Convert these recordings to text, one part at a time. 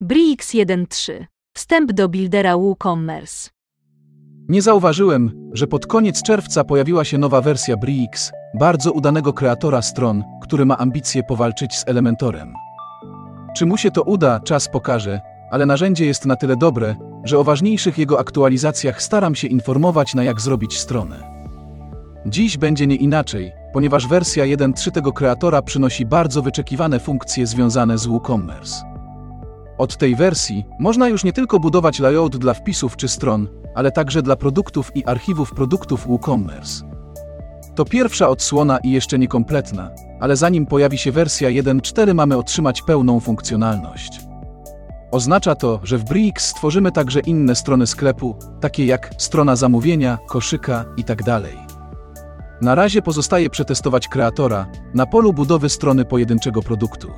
Brix 1.3. Wstęp do Buildera WooCommerce. Nie zauważyłem, że pod koniec czerwca pojawiła się nowa wersja Brix, bardzo udanego kreatora stron, który ma ambicje powalczyć z Elementorem. Czy mu się to uda, czas pokaże, ale narzędzie jest na tyle dobre, że o ważniejszych jego aktualizacjach staram się informować na jak zrobić stronę. Dziś będzie nie inaczej, ponieważ wersja 1.3 tego kreatora przynosi bardzo wyczekiwane funkcje związane z WooCommerce. Od tej wersji można już nie tylko budować layout dla wpisów czy stron, ale także dla produktów i archiwów produktów WooCommerce. To pierwsza odsłona i jeszcze niekompletna, ale zanim pojawi się wersja 1.4 mamy otrzymać pełną funkcjonalność. Oznacza to, że w Brix stworzymy także inne strony sklepu, takie jak strona zamówienia, koszyka itd. Na razie pozostaje przetestować kreatora na polu budowy strony pojedynczego produktu.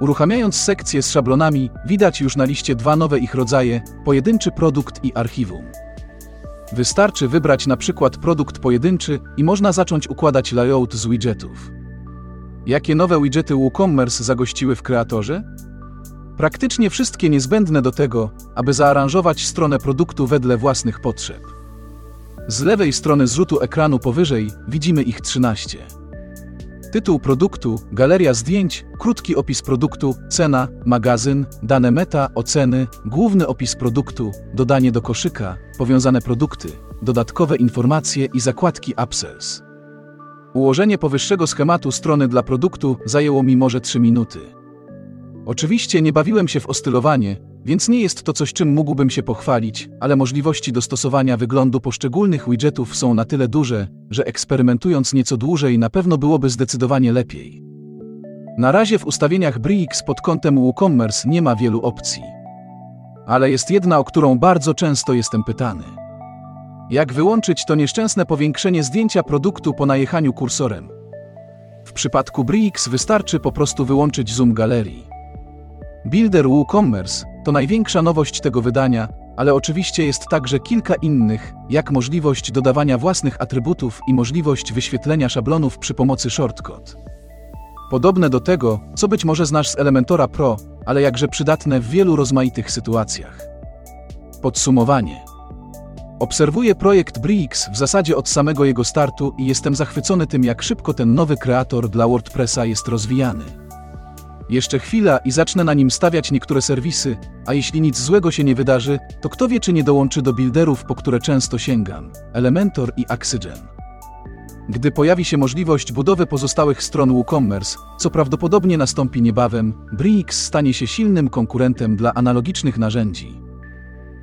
Uruchamiając sekcję z szablonami, widać już na liście dwa nowe ich rodzaje: pojedynczy produkt i archiwum. Wystarczy wybrać na przykład produkt pojedynczy i można zacząć układać layout z widgetów. Jakie nowe widgety WooCommerce zagościły w kreatorze? Praktycznie wszystkie niezbędne do tego, aby zaaranżować stronę produktu wedle własnych potrzeb. Z lewej strony zrzutu ekranu powyżej widzimy ich 13. Tytuł produktu, galeria zdjęć, krótki opis produktu, cena, magazyn, dane meta, oceny, główny opis produktu, dodanie do koszyka, powiązane produkty, dodatkowe informacje i zakładki upsells. Ułożenie powyższego schematu strony dla produktu zajęło mi może 3 minuty. Oczywiście nie bawiłem się w ostylowanie, więc nie jest to coś, czym mógłbym się pochwalić, ale możliwości dostosowania wyglądu poszczególnych widgetów są na tyle duże, że eksperymentując nieco dłużej na pewno byłoby zdecydowanie lepiej. Na razie w ustawieniach Brix pod kątem WooCommerce nie ma wielu opcji. Ale jest jedna, o którą bardzo często jestem pytany. Jak wyłączyć to nieszczęsne powiększenie zdjęcia produktu po najechaniu kursorem? W przypadku Brix wystarczy po prostu wyłączyć zoom galerii. Builder WooCommerce to największa nowość tego wydania, ale oczywiście jest także kilka innych, jak możliwość dodawania własnych atrybutów i możliwość wyświetlenia szablonów przy pomocy shortcut. Podobne do tego, co być może znasz z Elementora Pro, ale jakże przydatne w wielu rozmaitych sytuacjach. Podsumowanie. Obserwuję projekt Brix w zasadzie od samego jego startu i jestem zachwycony tym, jak szybko ten nowy kreator dla WordPressa jest rozwijany. Jeszcze chwila i zacznę na nim stawiać niektóre serwisy, a jeśli nic złego się nie wydarzy, to kto wie, czy nie dołączy do builderów, po które często sięgam Elementor i Oxygen. Gdy pojawi się możliwość budowy pozostałych stron WooCommerce, co prawdopodobnie nastąpi niebawem, Brix stanie się silnym konkurentem dla analogicznych narzędzi.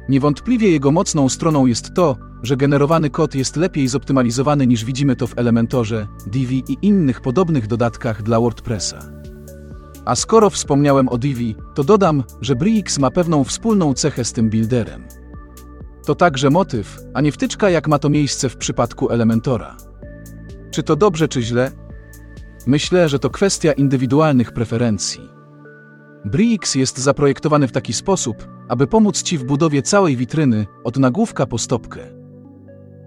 Niewątpliwie jego mocną stroną jest to, że generowany kod jest lepiej zoptymalizowany niż widzimy to w Elementorze, Divi i innych podobnych dodatkach dla WordPressa. A skoro wspomniałem o Divi, to dodam, że Brix ma pewną wspólną cechę z tym builderem. To także motyw, a nie wtyczka jak ma to miejsce w przypadku Elementora. Czy to dobrze czy źle? Myślę, że to kwestia indywidualnych preferencji. Brix jest zaprojektowany w taki sposób, aby pomóc Ci w budowie całej witryny, od nagłówka po stopkę.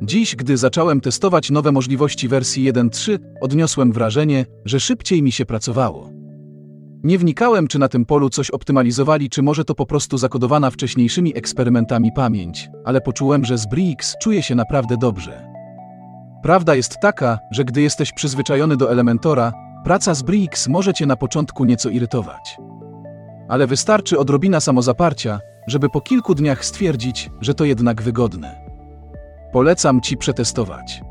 Dziś, gdy zacząłem testować nowe możliwości wersji 1.3, odniosłem wrażenie, że szybciej mi się pracowało. Nie wnikałem, czy na tym polu coś optymalizowali, czy może to po prostu zakodowana wcześniejszymi eksperymentami pamięć, ale poczułem, że z Brix czuję się naprawdę dobrze. Prawda jest taka, że gdy jesteś przyzwyczajony do Elementora, praca z Brix może cię na początku nieco irytować. Ale wystarczy odrobina samozaparcia, żeby po kilku dniach stwierdzić, że to jednak wygodne. Polecam ci przetestować.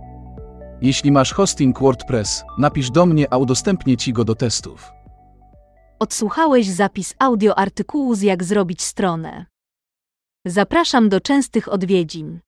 Jeśli masz hosting WordPress, napisz do mnie, a udostępnię ci go do testów. Odsłuchałeś zapis audio artykułu z Jak zrobić stronę. Zapraszam do częstych odwiedzin.